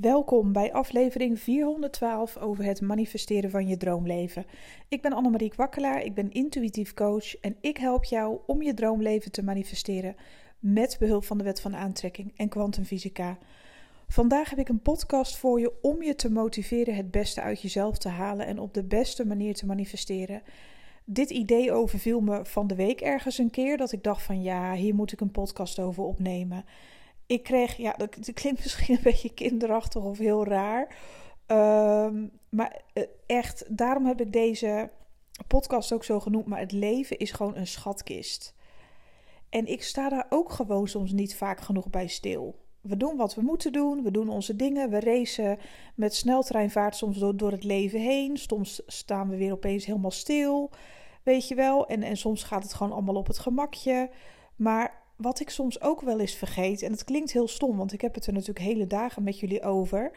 Welkom bij aflevering 412 over het manifesteren van je droomleven. Ik ben Annemarie Kwakkelaar, ik ben intuïtief coach en ik help jou om je droomleven te manifesteren met behulp van de wet van aantrekking en kwantumfysica. Vandaag heb ik een podcast voor je om je te motiveren het beste uit jezelf te halen en op de beste manier te manifesteren. Dit idee overviel me van de week ergens een keer dat ik dacht van ja, hier moet ik een podcast over opnemen ik kreeg, ja, dat, klinkt misschien een beetje kinderachtig of heel raar. Ehm, maar eh, echt, daarom heb ik deze podcast ook zo genoemd. Maar het leven is gewoon een schatkist. En ik sta daar ook gewoon soms niet vaak genoeg bij stil. We doen wat we moeten doen, we doen onze dingen, we racen met sneltreinvaart soms door, door het leven heen. Soms staan we weer opeens helemaal stil, weet je wel. En, en soms gaat het gewoon allemaal op het gemakje. Maar wat ik soms ook wel eens vergeet, en het klinkt heel stom, want ik heb het er natuurlijk hele dagen met jullie over.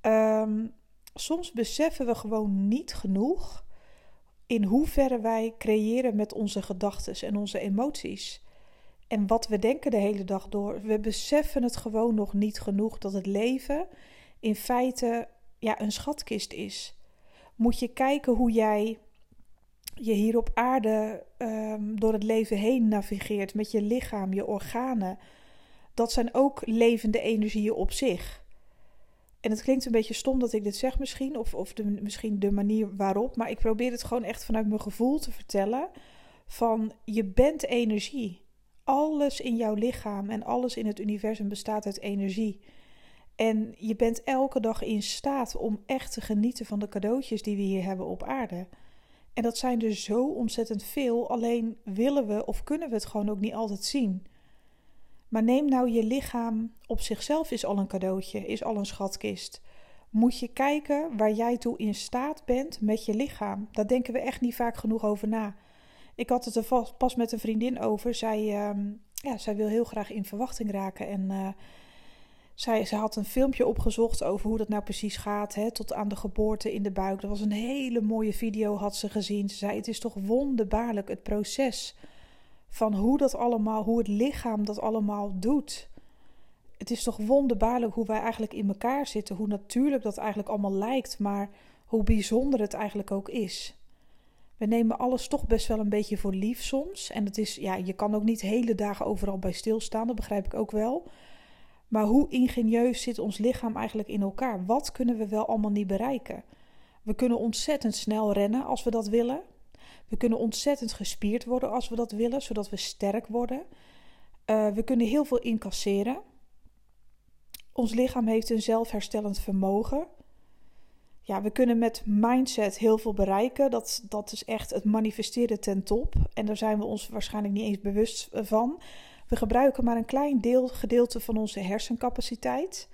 Ehm, soms beseffen we gewoon niet genoeg in hoeverre wij creëren met onze gedachten en onze emoties. En wat we denken de hele dag door. We beseffen het gewoon nog niet genoeg dat het leven in feite ja, een schatkist is. Moet je kijken hoe jij je hier op aarde um, door het leven heen navigeert met je lichaam, je organen, dat zijn ook levende energieën op zich. En het klinkt een beetje stom dat ik dit zeg misschien, of, of de, misschien de manier waarop, maar ik probeer het gewoon echt vanuit mijn gevoel te vertellen van je bent energie. Alles in jouw lichaam en alles in het universum bestaat uit energie. En je bent elke dag in staat om echt te genieten van de cadeautjes die we hier hebben op aarde. En dat zijn er zo ontzettend veel, alleen willen we of kunnen we het gewoon ook niet altijd zien. Maar neem nou je lichaam op zichzelf is al een cadeautje, is al een schatkist. Moet je kijken waar jij toe in staat bent met je lichaam. Daar denken we echt niet vaak genoeg over na. Ik had het er pas met een vriendin over. Zij, uh, ja, zij wil heel graag in verwachting raken. En uh, ze had een filmpje opgezocht over hoe dat nou precies gaat, hè, tot aan de geboorte in de buik. Dat was een hele mooie video, had ze gezien. Ze zei: Het is toch wonderbaarlijk het proces van hoe dat allemaal, hoe het lichaam dat allemaal doet. Het is toch wonderbaarlijk hoe wij eigenlijk in elkaar zitten, hoe natuurlijk dat eigenlijk allemaal lijkt, maar hoe bijzonder het eigenlijk ook is. We nemen alles toch best wel een beetje voor lief soms. En het is, ja, je kan ook niet hele dagen overal bij stilstaan, dat begrijp ik ook wel. Maar hoe ingenieus zit ons lichaam eigenlijk in elkaar? Wat kunnen we wel allemaal niet bereiken? We kunnen ontzettend snel rennen als we dat willen. We kunnen ontzettend gespierd worden als we dat willen, zodat we sterk worden. Uh, we kunnen heel veel incasseren. Ons lichaam heeft een zelfherstellend vermogen. Ja, we kunnen met mindset heel veel bereiken. Dat, dat is echt het manifesteren ten top. En daar zijn we ons waarschijnlijk niet eens bewust van. We gebruiken maar een klein deel, gedeelte van onze hersencapaciteit.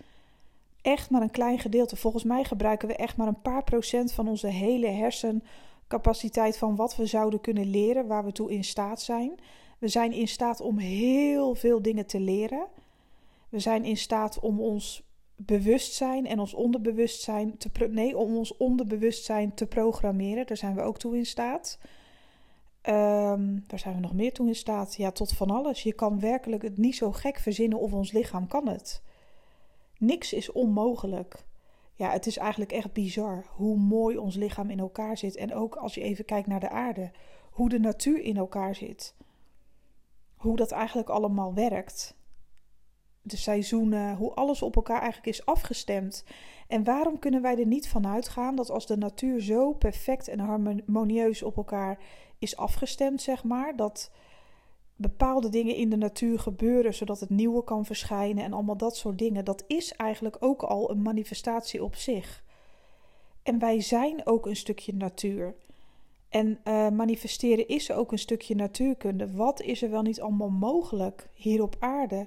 Echt maar een klein gedeelte. Volgens mij gebruiken we echt maar een paar procent van onze hele hersencapaciteit van wat we zouden kunnen leren, waar we toe in staat zijn. We zijn in staat om heel veel dingen te leren. We zijn in staat om ons bewustzijn en ons onderbewustzijn te nee, om ons onderbewustzijn te programmeren. Daar zijn we ook toe in staat. Um, waar zijn we nog meer toe in staat? Ja, tot van alles. Je kan werkelijk het niet zo gek verzinnen of ons lichaam kan het. Niks is onmogelijk. Ja, het is eigenlijk echt bizar hoe mooi ons lichaam in elkaar zit. En ook als je even kijkt naar de aarde, hoe de natuur in elkaar zit. Hoe dat eigenlijk allemaal werkt. De seizoenen, hoe alles op elkaar eigenlijk is afgestemd. En waarom kunnen wij er niet van uitgaan dat als de natuur zo perfect en harmonieus op elkaar is afgestemd, zeg maar. Dat bepaalde dingen in de natuur gebeuren zodat het nieuwe kan verschijnen en allemaal dat soort dingen. Dat is eigenlijk ook al een manifestatie op zich. En wij zijn ook een stukje natuur. En uh, manifesteren is ook een stukje natuurkunde. Wat is er wel niet allemaal mogelijk hier op aarde?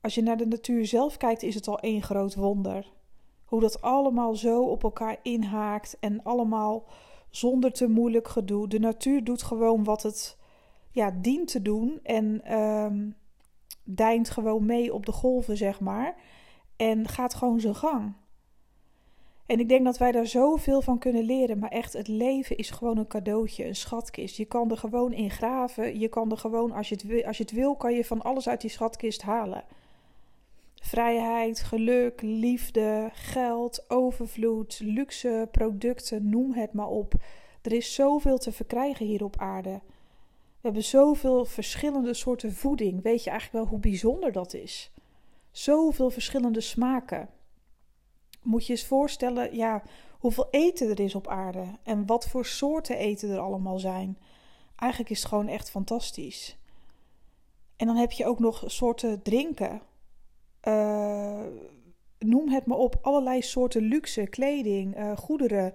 Als je naar de natuur zelf kijkt, is het al één groot wonder. Hoe dat allemaal zo op elkaar inhaakt en allemaal zonder te moeilijk gedoe. De natuur doet gewoon wat het ja, dient te doen en um, deint gewoon mee op de golven, zeg maar. En gaat gewoon zijn gang. En ik denk dat wij daar zoveel van kunnen leren. Maar echt, het leven is gewoon een cadeautje, een schatkist. Je kan er gewoon in graven. Je kan er gewoon, als je het wil, als je het wil kan je van alles uit die schatkist halen. Vrijheid, geluk, liefde, geld, overvloed, luxe producten, noem het maar op. Er is zoveel te verkrijgen hier op aarde. We hebben zoveel verschillende soorten voeding. Weet je eigenlijk wel hoe bijzonder dat is? Zoveel verschillende smaken. Moet je eens voorstellen, ja, hoeveel eten er is op aarde en wat voor soorten eten er allemaal zijn. Eigenlijk is het gewoon echt fantastisch. En dan heb je ook nog soorten drinken. Uh, noem het maar op. Allerlei soorten luxe, kleding, uh, goederen,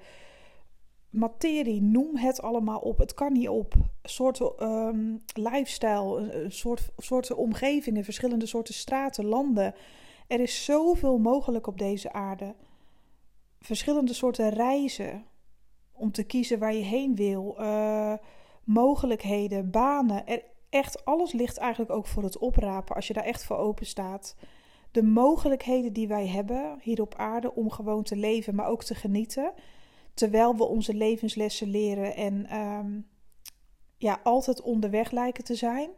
materie. Noem het allemaal op. Het kan niet op. Soorten um, lifestyle, soort, soorten omgevingen, verschillende soorten straten, landen. Er is zoveel mogelijk op deze aarde. Verschillende soorten reizen. Om te kiezen waar je heen wil. Uh, mogelijkheden, banen. Er, echt alles ligt eigenlijk ook voor het oprapen als je daar echt voor open staat. De mogelijkheden die wij hebben hier op aarde om gewoon te leven, maar ook te genieten. Terwijl we onze levenslessen leren en um, ja, altijd onderweg lijken te zijn.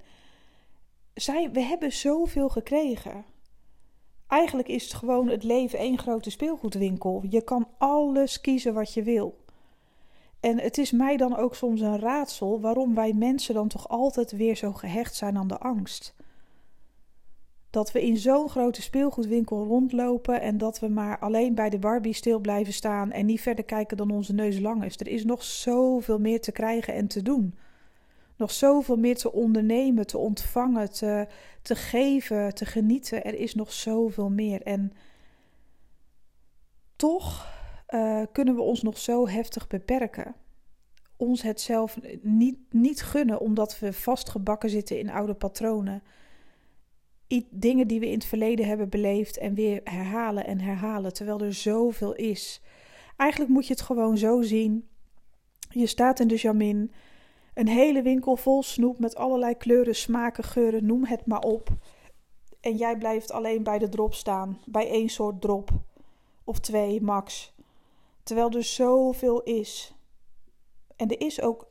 Zij, we hebben zoveel gekregen. Eigenlijk is het gewoon het leven één grote speelgoedwinkel. Je kan alles kiezen wat je wil. En het is mij dan ook soms een raadsel waarom wij mensen dan toch altijd weer zo gehecht zijn aan de angst. Dat we in zo'n grote speelgoedwinkel rondlopen en dat we maar alleen bij de Barbie stil blijven staan en niet verder kijken dan onze neus lang is. Er is nog zoveel meer te krijgen en te doen. Nog zoveel meer te ondernemen, te ontvangen, te, te geven, te genieten. Er is nog zoveel meer. En toch uh, kunnen we ons nog zo heftig beperken. Ons het zelf niet, niet gunnen omdat we vastgebakken zitten in oude patronen. Dingen die we in het verleden hebben beleefd en weer herhalen en herhalen, terwijl er zoveel is. Eigenlijk moet je het gewoon zo zien. Je staat in de Jamin, een hele winkel vol snoep met allerlei kleuren, smaken, geuren, noem het maar op. En jij blijft alleen bij de drop staan, bij één soort drop. Of twee, max. Terwijl er zoveel is. En er is ook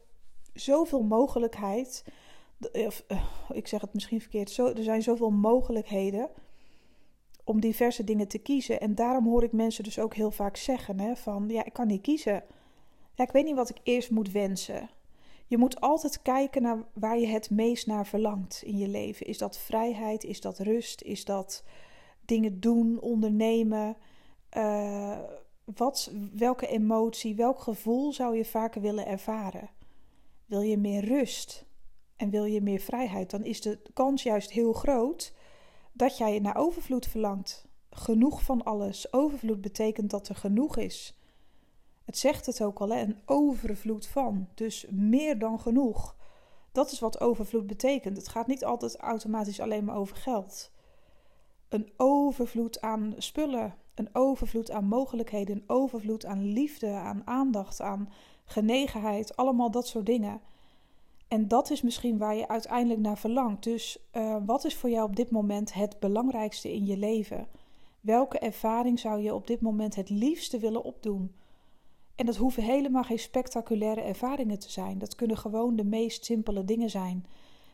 zoveel mogelijkheid. Of, uh, ik zeg het misschien verkeerd. Zo, er zijn zoveel mogelijkheden om diverse dingen te kiezen. En daarom hoor ik mensen dus ook heel vaak zeggen: hè, van ja, ik kan niet kiezen. Ja, ik weet niet wat ik eerst moet wensen. Je moet altijd kijken naar waar je het meest naar verlangt in je leven. Is dat vrijheid? Is dat rust? Is dat dingen doen, ondernemen? Uh, wat, welke emotie, welk gevoel zou je vaker willen ervaren? Wil je meer rust en wil je meer vrijheid, dan is de kans juist heel groot dat jij naar overvloed verlangt. Genoeg van alles. Overvloed betekent dat er genoeg is. Het zegt het ook al, hè? een overvloed van. Dus meer dan genoeg. Dat is wat overvloed betekent. Het gaat niet altijd automatisch alleen maar over geld. Een overvloed aan spullen, een overvloed aan mogelijkheden, een overvloed aan liefde, aan aandacht, aan genegenheid, allemaal dat soort dingen. En dat is misschien waar je uiteindelijk naar verlangt. Dus uh, wat is voor jou op dit moment het belangrijkste in je leven? Welke ervaring zou je op dit moment het liefste willen opdoen? En dat hoeven helemaal geen spectaculaire ervaringen te zijn. Dat kunnen gewoon de meest simpele dingen zijn.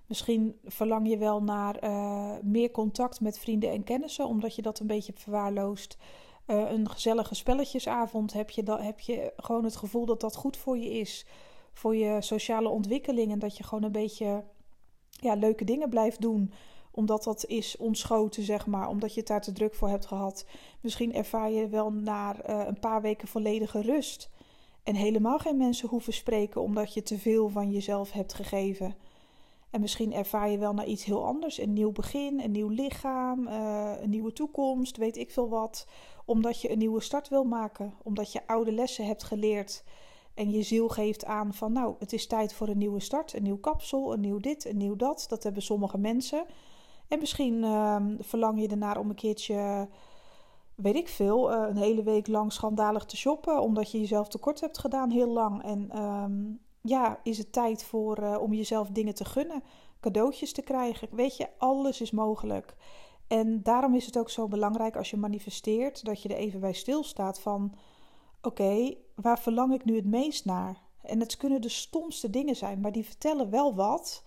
Misschien verlang je wel naar uh, meer contact met vrienden en kennissen, omdat je dat een beetje verwaarloost. Uh, een gezellige spelletjesavond heb je, dan, heb je gewoon het gevoel dat dat goed voor je is. Voor je sociale ontwikkeling en dat je gewoon een beetje ja, leuke dingen blijft doen omdat dat is ontschoten, zeg maar, omdat je het daar te druk voor hebt gehad. Misschien ervaar je wel naar uh, een paar weken volledige rust. En helemaal geen mensen hoeven spreken omdat je te veel van jezelf hebt gegeven. En misschien ervaar je wel naar iets heel anders. Een nieuw begin, een nieuw lichaam, uh, een nieuwe toekomst, weet ik veel wat. Omdat je een nieuwe start wil maken. Omdat je oude lessen hebt geleerd. En je ziel geeft aan van nou, het is tijd voor een nieuwe start. Een nieuw kapsel, een nieuw dit, een nieuw dat. Dat hebben sommige mensen. En misschien uh, verlang je ernaar om een keertje, weet ik veel, uh, een hele week lang schandalig te shoppen. Omdat je jezelf tekort hebt gedaan heel lang. En um, ja, is het tijd voor, uh, om jezelf dingen te gunnen, cadeautjes te krijgen. Weet je, alles is mogelijk. En daarom is het ook zo belangrijk als je manifesteert, dat je er even bij stilstaat van, oké, waar verlang ik nu het meest naar? En het kunnen de stomste dingen zijn, maar die vertellen wel wat.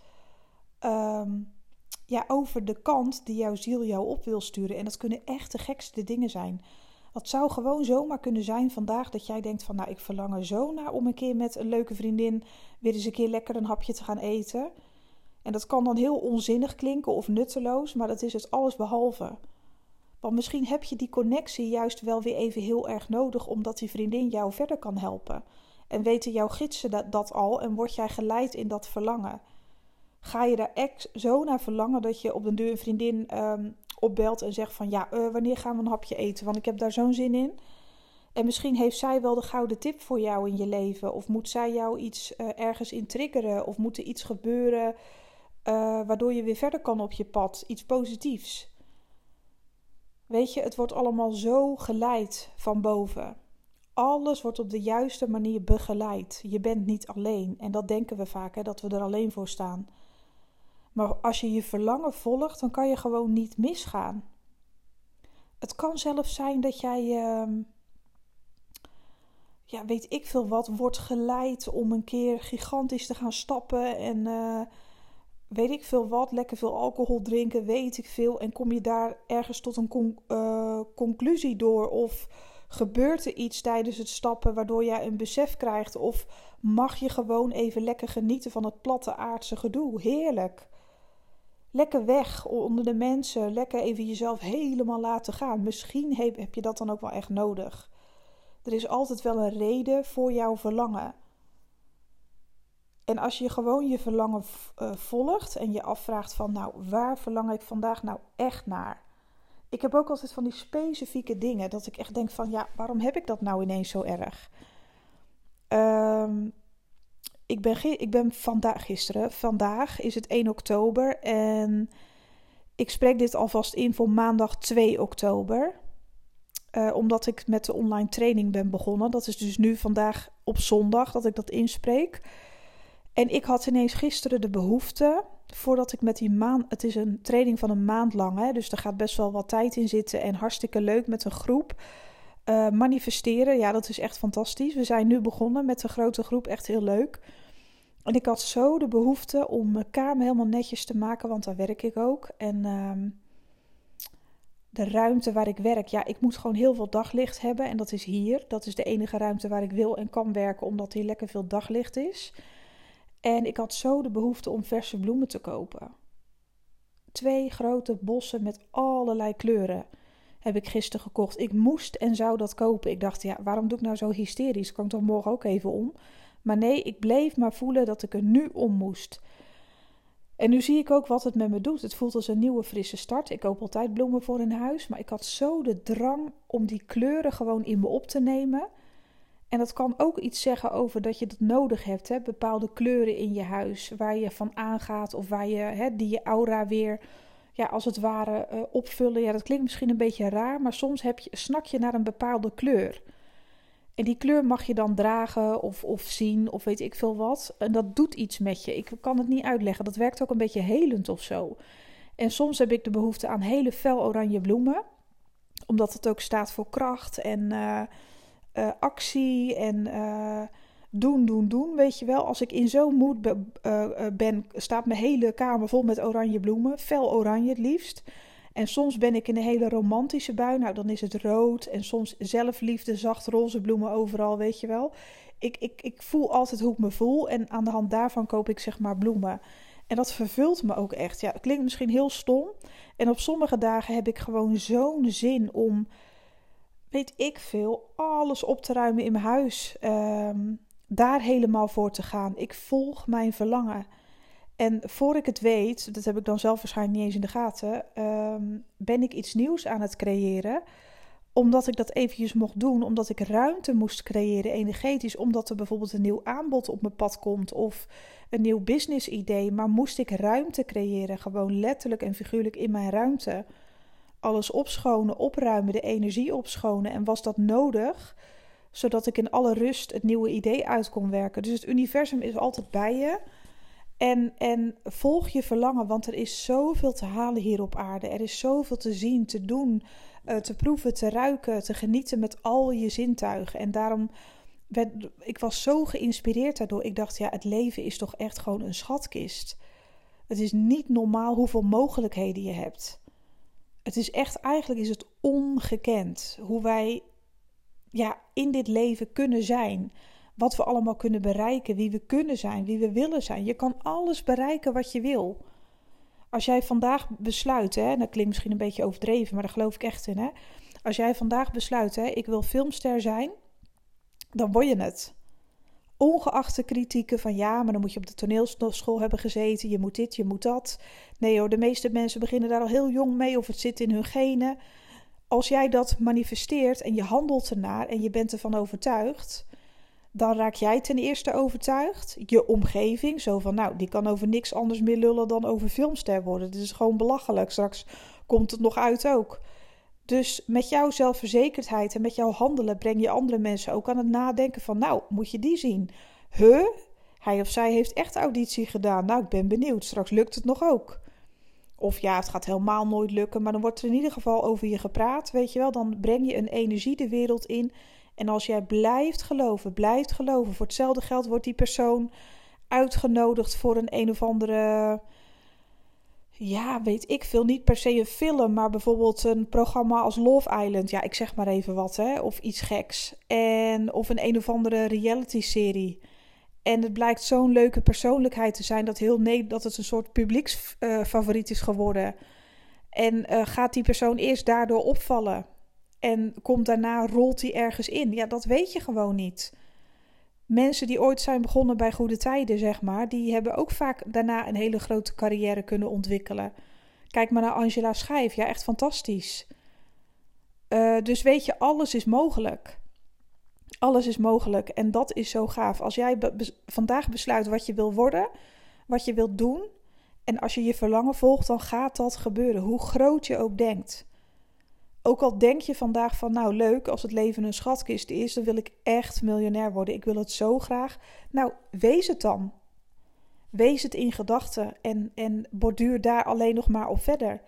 Um, ja, over de kant die jouw ziel jou op wil sturen. En dat kunnen echt de gekste dingen zijn. Dat zou gewoon zomaar kunnen zijn vandaag dat jij denkt van nou ik verlang er zo naar om een keer met een leuke vriendin weer eens een keer lekker een hapje te gaan eten. En dat kan dan heel onzinnig klinken of nutteloos, maar dat is het alles behalve. Want misschien heb je die connectie juist wel weer even heel erg nodig, omdat die vriendin jou verder kan helpen. En weten jouw gidsen dat, dat al en word jij geleid in dat verlangen. Ga je daar echt zo naar verlangen dat je op de deur een vriendin um, opbelt en zegt van ja, uh, wanneer gaan we een hapje eten? Want ik heb daar zo'n zin in. En misschien heeft zij wel de gouden tip voor jou in je leven. Of moet zij jou iets uh, ergens in triggeren? Of moet er iets gebeuren uh, waardoor je weer verder kan op je pad? Iets positiefs. Weet je, het wordt allemaal zo geleid van boven. Alles wordt op de juiste manier begeleid. Je bent niet alleen. En dat denken we vaak, hè, dat we er alleen voor staan. Maar als je je verlangen volgt, dan kan je gewoon niet misgaan. Het kan zelfs zijn dat jij, uh, ja, weet ik veel wat, wordt geleid om een keer gigantisch te gaan stappen en uh, weet ik veel wat, lekker veel alcohol drinken, weet ik veel. En kom je daar ergens tot een uh, conclusie door? Of gebeurt er iets tijdens het stappen waardoor jij een besef krijgt? Of mag je gewoon even lekker genieten van het platte aardse gedoe? Heerlijk. Lekker weg onder de mensen, lekker even jezelf helemaal laten gaan. Misschien heb je dat dan ook wel echt nodig. Er is altijd wel een reden voor jouw verlangen. En als je gewoon je verlangen uh, volgt en je afvraagt van nou, waar verlang ik vandaag nou echt naar? Ik heb ook altijd van die specifieke dingen dat ik echt denk van ja, waarom heb ik dat nou ineens zo erg? Um, ik ben, ik ben vandaag, gisteren, vandaag is het 1 oktober en ik spreek dit alvast in voor maandag 2 oktober. Uh, omdat ik met de online training ben begonnen. Dat is dus nu vandaag op zondag dat ik dat inspreek. En ik had ineens gisteren de behoefte, voordat ik met die maand. Het is een training van een maand lang, hè, dus er gaat best wel wat tijd in zitten. En hartstikke leuk met een groep. Uh, manifesteren, ja, dat is echt fantastisch. We zijn nu begonnen met een grote groep, echt heel leuk. En ik had zo de behoefte om mijn kamer helemaal netjes te maken, want daar werk ik ook. En uh, de ruimte waar ik werk, ja, ik moet gewoon heel veel daglicht hebben. En dat is hier. Dat is de enige ruimte waar ik wil en kan werken, omdat hier lekker veel daglicht is. En ik had zo de behoefte om verse bloemen te kopen. Twee grote bossen met allerlei kleuren heb ik gisteren gekocht. Ik moest en zou dat kopen. Ik dacht, ja, waarom doe ik nou zo hysterisch? Kan ik dan morgen ook even om? Maar nee, ik bleef maar voelen dat ik er nu om moest. En nu zie ik ook wat het met me doet. Het voelt als een nieuwe frisse start. Ik koop altijd bloemen voor in huis, maar ik had zo de drang om die kleuren gewoon in me op te nemen. En dat kan ook iets zeggen over dat je dat nodig hebt. Hè? Bepaalde kleuren in je huis waar je van aangaat of waar je, hè, die je aura weer, ja, als het ware, uh, opvullen. Ja, dat klinkt misschien een beetje raar, maar soms heb je, snak je naar een bepaalde kleur. En die kleur mag je dan dragen of, of zien of weet ik veel wat. En dat doet iets met je. Ik kan het niet uitleggen. Dat werkt ook een beetje helend of zo. En soms heb ik de behoefte aan hele fel oranje bloemen. Omdat het ook staat voor kracht en uh, uh, actie en uh, doen, doen, doen. Weet je wel, als ik in zo'n moed be, ben, staat mijn hele kamer vol met oranje bloemen. Fel oranje het liefst. En soms ben ik in een hele romantische bui. Nou, dan is het rood. En soms zelfliefde, zacht roze bloemen overal, weet je wel. Ik, ik, ik voel altijd hoe ik me voel. En aan de hand daarvan koop ik zeg maar bloemen. En dat vervult me ook echt. Ja, het klinkt misschien heel stom. En op sommige dagen heb ik gewoon zo'n zin om, weet ik veel, alles op te ruimen in mijn huis. Um, daar helemaal voor te gaan. Ik volg mijn verlangen. En voor ik het weet, dat heb ik dan zelf waarschijnlijk niet eens in de gaten, um, ben ik iets nieuws aan het creëren. Omdat ik dat eventjes mocht doen, omdat ik ruimte moest creëren energetisch, omdat er bijvoorbeeld een nieuw aanbod op mijn pad komt of een nieuw business idee. Maar moest ik ruimte creëren, gewoon letterlijk en figuurlijk in mijn ruimte. Alles opschonen, opruimen, de energie opschonen. En was dat nodig, zodat ik in alle rust het nieuwe idee uit kon werken. Dus het universum is altijd bij je. En, en volg je verlangen, want er is zoveel te halen hier op aarde. Er is zoveel te zien, te doen, uh, te proeven, te ruiken, te genieten met al je zintuigen. En daarom werd ik was zo geïnspireerd daardoor. Ik dacht, ja, het leven is toch echt gewoon een schatkist. Het is niet normaal hoeveel mogelijkheden je hebt. Het is echt, eigenlijk is het ongekend hoe wij ja, in dit leven kunnen zijn. Wat we allemaal kunnen bereiken, wie we kunnen zijn, wie we willen zijn. Je kan alles bereiken wat je wil. Als jij vandaag besluit, hè, dat klinkt misschien een beetje overdreven, maar daar geloof ik echt in. Hè? Als jij vandaag besluit, hè, ik wil filmster zijn, dan word je het. Ongeacht de kritieken van ja, maar dan moet je op de toneelschool hebben gezeten, je moet dit, je moet dat. Nee hoor, de meeste mensen beginnen daar al heel jong mee of het zit in hun genen. Als jij dat manifesteert en je handelt ernaar en je bent ervan overtuigd, dan raak jij ten eerste overtuigd. Je omgeving, zo van nou, die kan over niks anders meer lullen dan over filmster worden. Dit is gewoon belachelijk. Straks komt het nog uit ook. Dus met jouw zelfverzekerdheid en met jouw handelen breng je andere mensen ook aan het nadenken van nou, moet je die zien? Huh? Hij of zij heeft echt auditie gedaan. Nou, ik ben benieuwd. Straks lukt het nog ook. Of ja, het gaat helemaal nooit lukken, maar dan wordt er in ieder geval over je gepraat. Weet je wel, dan breng je een energie de wereld in en als jij blijft geloven, blijft geloven, voor hetzelfde geld wordt die persoon uitgenodigd voor een een of andere. Ja, weet ik veel. Niet per se een film, maar bijvoorbeeld een programma als Love Island. Ja, ik zeg maar even wat, hè. Of iets geks. En, of een een of andere reality-serie. En het blijkt zo'n leuke persoonlijkheid te zijn dat, heel nee, dat het een soort publieksfavoriet uh, is geworden. En uh, gaat die persoon eerst daardoor opvallen? en komt daarna, rolt hij ergens in. Ja, dat weet je gewoon niet. Mensen die ooit zijn begonnen bij goede tijden, zeg maar, die hebben ook vaak daarna een hele grote carrière kunnen ontwikkelen. Kijk maar naar Angela Schijf, ja, echt fantastisch. Uh, dus weet je, alles is mogelijk. Alles is mogelijk en dat is zo gaaf. Als jij vandaag besluit wat je wil worden, wat je wilt doen, en als je je verlangen volgt, dan gaat dat gebeuren, hoe groot je ook denkt. Ook al denk je vandaag van, nou leuk, als het leven een schatkist is, dan wil ik echt miljonair worden. Ik wil het zo graag. Nou, wees het dan. Wees het in gedachten en, en borduur daar alleen nog maar op verder.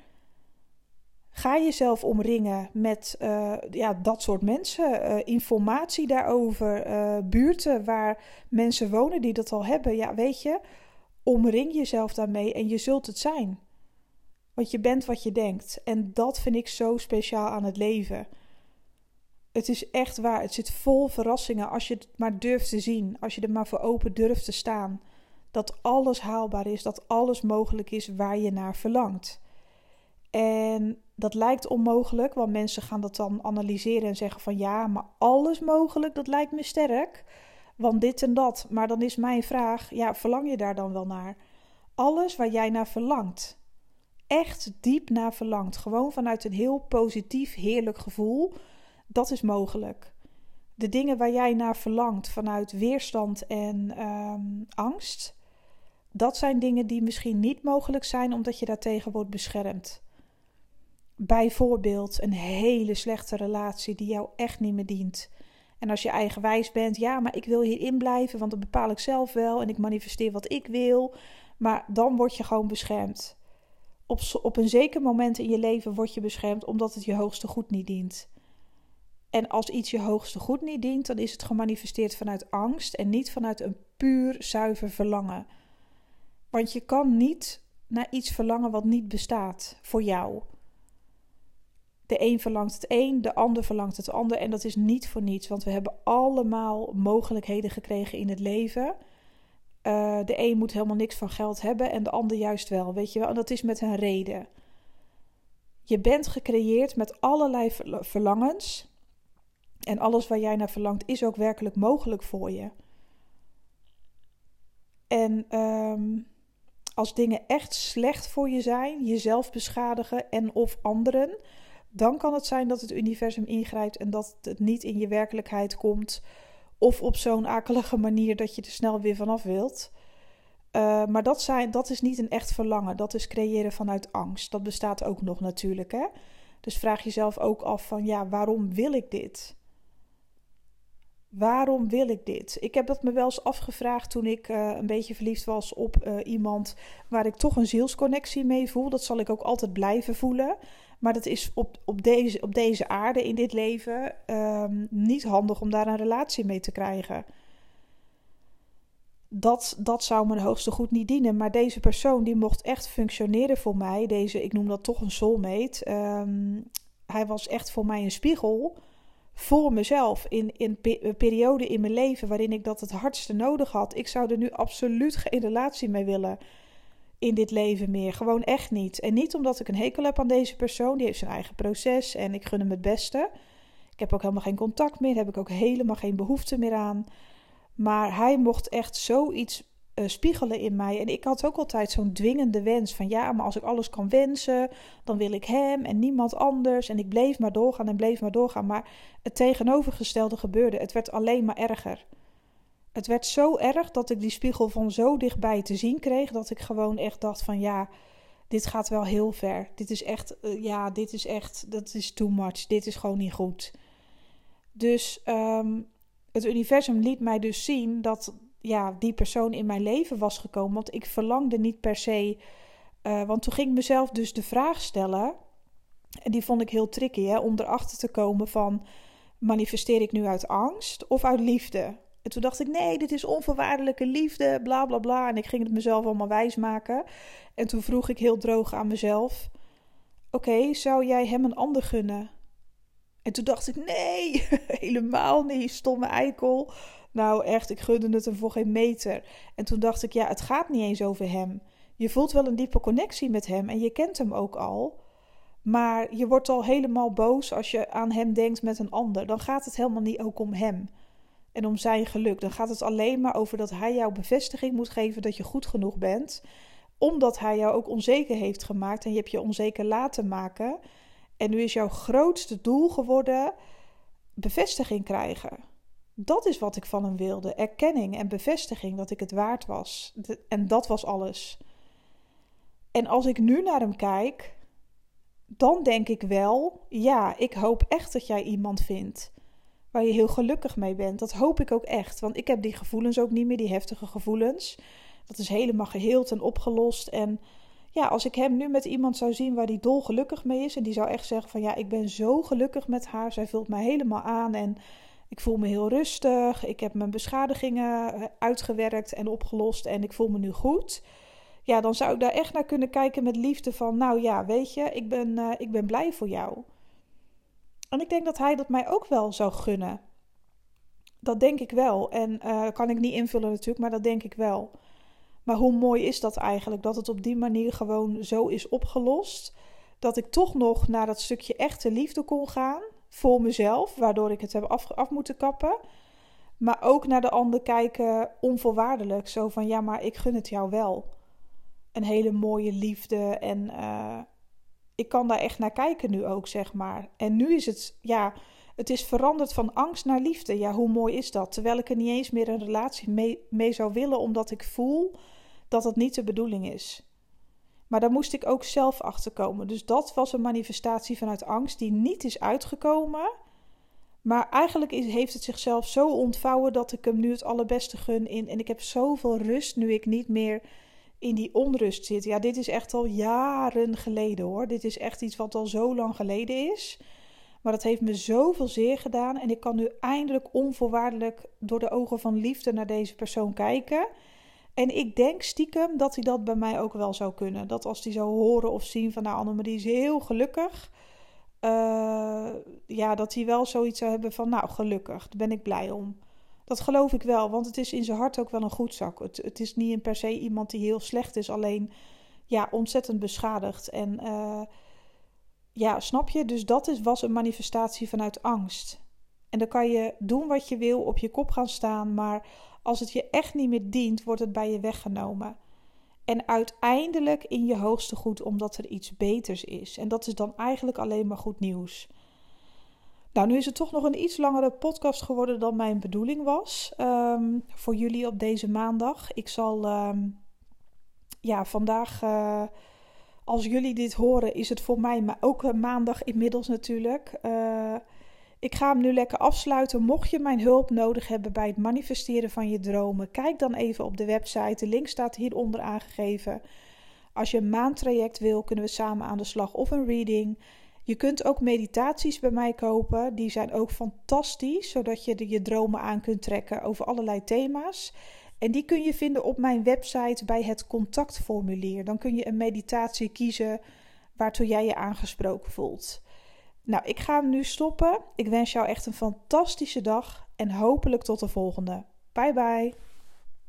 Ga jezelf omringen met uh, ja, dat soort mensen, uh, informatie daarover, uh, buurten waar mensen wonen die dat al hebben. Ja, weet je, omring jezelf daarmee en je zult het zijn. Want je bent wat je denkt. En dat vind ik zo speciaal aan het leven. Het is echt waar. Het zit vol verrassingen als je het maar durft te zien. Als je er maar voor open durft te staan. Dat alles haalbaar is, dat alles mogelijk is waar je naar verlangt. En dat lijkt onmogelijk, want mensen gaan dat dan analyseren en zeggen van ja, maar alles mogelijk, dat lijkt me sterk. Want dit en dat. Maar dan is mijn vraag, ja, verlang je daar dan wel naar? Alles waar jij naar verlangt echt diep naar verlangt, gewoon vanuit een heel positief, heerlijk gevoel, dat is mogelijk. De dingen waar jij naar verlangt vanuit weerstand en ehm, angst, dat zijn dingen die misschien niet mogelijk zijn omdat je daartegen wordt beschermd. Bijvoorbeeld een hele slechte relatie die jou echt niet meer dient. En als je eigenwijs bent, ja, maar ik wil hierin blijven, want dat bepaal ik zelf wel en ik manifesteer wat ik wil. Maar dan word je gewoon beschermd op, op een zeker moment in je leven word je beschermd omdat het je hoogste goed niet dient. En als iets je hoogste goed niet dient, dan is het gemanifesteerd vanuit angst en niet vanuit een puur zuiver verlangen. Want je kan niet naar iets verlangen wat niet bestaat voor jou. De een verlangt het een, de ander verlangt het ander. En dat is niet voor niets, want we hebben allemaal mogelijkheden gekregen in het leven uh, de een moet helemaal niks van geld hebben en de ander juist wel, weet je wel. En dat is met een reden. Je bent gecreëerd met allerlei verlangens. En alles waar jij naar verlangt is ook werkelijk mogelijk voor je. En um, als dingen echt slecht voor je zijn, jezelf beschadigen en of anderen, dan kan het zijn dat het universum ingrijpt en dat het niet in je werkelijkheid komt of op zo'n akelige manier dat je er snel weer vanaf wilt. Uh, maar dat, zijn, dat is niet een echt verlangen. Dat is creëren vanuit angst. Dat bestaat ook nog natuurlijk. Hè? Dus vraag jezelf ook af van ja, waarom wil ik dit? Waarom wil ik dit? Ik heb dat me wel eens afgevraagd toen ik uh, een beetje verliefd was op uh, iemand waar ik toch een zielsconnectie mee voel. Dat zal ik ook altijd blijven voelen. Maar dat is op, op, deze, op deze aarde, in dit leven, um, niet handig om daar een relatie mee te krijgen. dat, dat zou mijn hoogste goed niet dienen. Maar deze persoon die mocht echt functioneren voor mij. Deze, ik noem dat toch een soulmate. Um, hij was echt voor mij een spiegel voor mezelf in, in een periode in mijn leven waarin ik dat het hardste nodig had. Ik zou er nu absoluut geen relatie mee willen in dit leven meer. Gewoon echt niet. En niet omdat ik een hekel heb aan deze persoon. Die heeft zijn eigen proces en ik gun hem het beste. Ik heb ook helemaal geen contact meer. Heb ik ook helemaal geen behoefte meer aan. Maar hij mocht echt zoiets uh, spiegelen in mij. En ik had ook altijd zo'n dwingende wens van ja, maar als ik alles kan wensen, dan wil ik hem en niemand anders. En ik bleef maar doorgaan en bleef maar doorgaan. Maar het tegenovergestelde gebeurde. Het werd alleen maar erger. Het werd zo erg dat ik die spiegel van zo dichtbij te zien kreeg dat ik gewoon echt dacht van ja, dit gaat wel heel ver. Dit is echt, uh, ja, dit is echt, dat is too much. Dit is gewoon niet goed. Dus um, het universum liet mij dus zien dat ja, die persoon in mijn leven was gekomen. Want ik verlangde niet per se. Uh, want toen ging ik mezelf dus de vraag stellen. En die vond ik heel tricky, hè, om erachter te komen van... manifesteer ik nu uit angst of uit liefde? En toen dacht ik, nee, dit is onvoorwaardelijke liefde, bla bla bla. En ik ging het mezelf allemaal wijsmaken. En toen vroeg ik heel droog aan mezelf: Oké, zou jij hem een ander gunnen? En toen dacht ik, nee, helemaal niet, stomme eikel. Nou echt, ik gunde het hem voor geen meter. En toen dacht ik, ja, het gaat niet eens over hem. Je voelt wel een diepe connectie met hem en je kent hem ook al. Maar je wordt al helemaal boos als je aan hem denkt met een ander. Dan gaat het helemaal niet ook om hem en om zijn geluk. Dan gaat het alleen maar over dat hij jou bevestiging moet geven dat je goed genoeg bent. Omdat hij jou ook onzeker heeft gemaakt en je hebt je onzeker laten maken. En nu is jouw grootste doel geworden bevestiging krijgen. Dat is wat ik van hem wilde. Erkenning en bevestiging dat ik het waard was. En dat was alles. En als ik nu naar hem kijk, dan denk ik wel: ja, ik hoop echt dat jij iemand vindt waar je heel gelukkig mee bent. Dat hoop ik ook echt. Want ik heb die gevoelens ook niet meer, die heftige gevoelens. Dat is helemaal geheeld en opgelost. En ja, als ik hem nu met iemand zou zien waar die dol gelukkig mee is. En die zou echt zeggen van ja, ik ben zo gelukkig met haar. Zij vult mij helemaal aan en ik voel me heel rustig. Ik heb mijn beschadigingen eh, uitgewerkt en opgelost en ik voel me nu goed. Ja, dan zou ik daar echt naar kunnen kijken met liefde van nou ja, weet je, ik ben, uh, ik ben blij voor jou. En ik denk dat hij dat mij ook wel zou gunnen. Dat denk ik wel. En uh, kan ik niet invullen natuurlijk, maar dat denk ik wel. Maar hoe mooi is dat eigenlijk? Dat het op die manier gewoon zo is opgelost. Dat ik toch nog naar dat stukje echte liefde kon gaan. Voor mezelf, waardoor ik het heb af, moeten kappen. Maar ook naar de ander kijken onvoorwaardelijk. Zo van ja, maar ik gun het jou wel. Een hele mooie liefde. En uh, ik kan daar echt naar kijken nu ook, zeg maar. En nu is het, ja, het is veranderd van angst naar liefde. Ja, hoe mooi is dat? Terwijl ik er niet eens meer een relatie mee, mee zou willen, omdat ik voel dat het niet de bedoeling is. Maar daar moest ik ook zelf achter komen. Dus dat was een manifestatie vanuit angst die niet is uitgekomen. Maar eigenlijk is, heeft het zichzelf zo ontvouwen dat ik hem nu het allerbeste gun in. En ik heb zoveel rust nu ik niet meer in die onrust zit. Ja, dit is echt al jaren geleden hoor. Dit is echt iets wat al zo lang geleden is. Maar dat heeft me zoveel zeer gedaan. En ik kan nu eindelijk onvoorwaardelijk door de ogen van liefde naar deze persoon kijken. En ik denk stiekem dat hij dat bij mij ook wel zou kunnen. Dat als hij zou horen of zien van nou Annemarie is heel gelukkig. Uh, ja, dat hij wel zoiets zou hebben van nou gelukkig, daar ben ik blij om. Dat geloof ik wel, want het is in zijn hart ook wel een goed zak. Het, het is niet in per se iemand die heel slecht is, alleen ja, ontzettend beschadigd. En uh, ja, snap je? Dus dat is, was een manifestatie vanuit angst. En dan kan je doen wat je wil, op je kop gaan staan, maar als het je echt niet meer dient, wordt het bij je weggenomen. En uiteindelijk in je hoogste goed, omdat er iets beters is. En dat is dan eigenlijk alleen maar goed nieuws. Nou, nu is het toch nog een iets langere podcast geworden dan mijn bedoeling was. Um, voor jullie op deze maandag. Ik zal, um, ja, vandaag, uh, als jullie dit horen, is het voor mij, maar ook een maandag inmiddels natuurlijk. Uh, ik ga hem nu lekker afsluiten. Mocht je mijn hulp nodig hebben bij het manifesteren van je dromen, kijk dan even op de website. De link staat hieronder aangegeven. Als je een maandtraject wil, kunnen we samen aan de slag of een reading. Je kunt ook meditaties bij mij kopen. Die zijn ook fantastisch, zodat je je dromen aan kunt trekken over allerlei thema's. En die kun je vinden op mijn website bij het contactformulier. Dan kun je een meditatie kiezen waartoe jij je aangesproken voelt. Nou, ik ga hem nu stoppen. Ik wens jou echt een fantastische dag en hopelijk tot de volgende. Bye bye.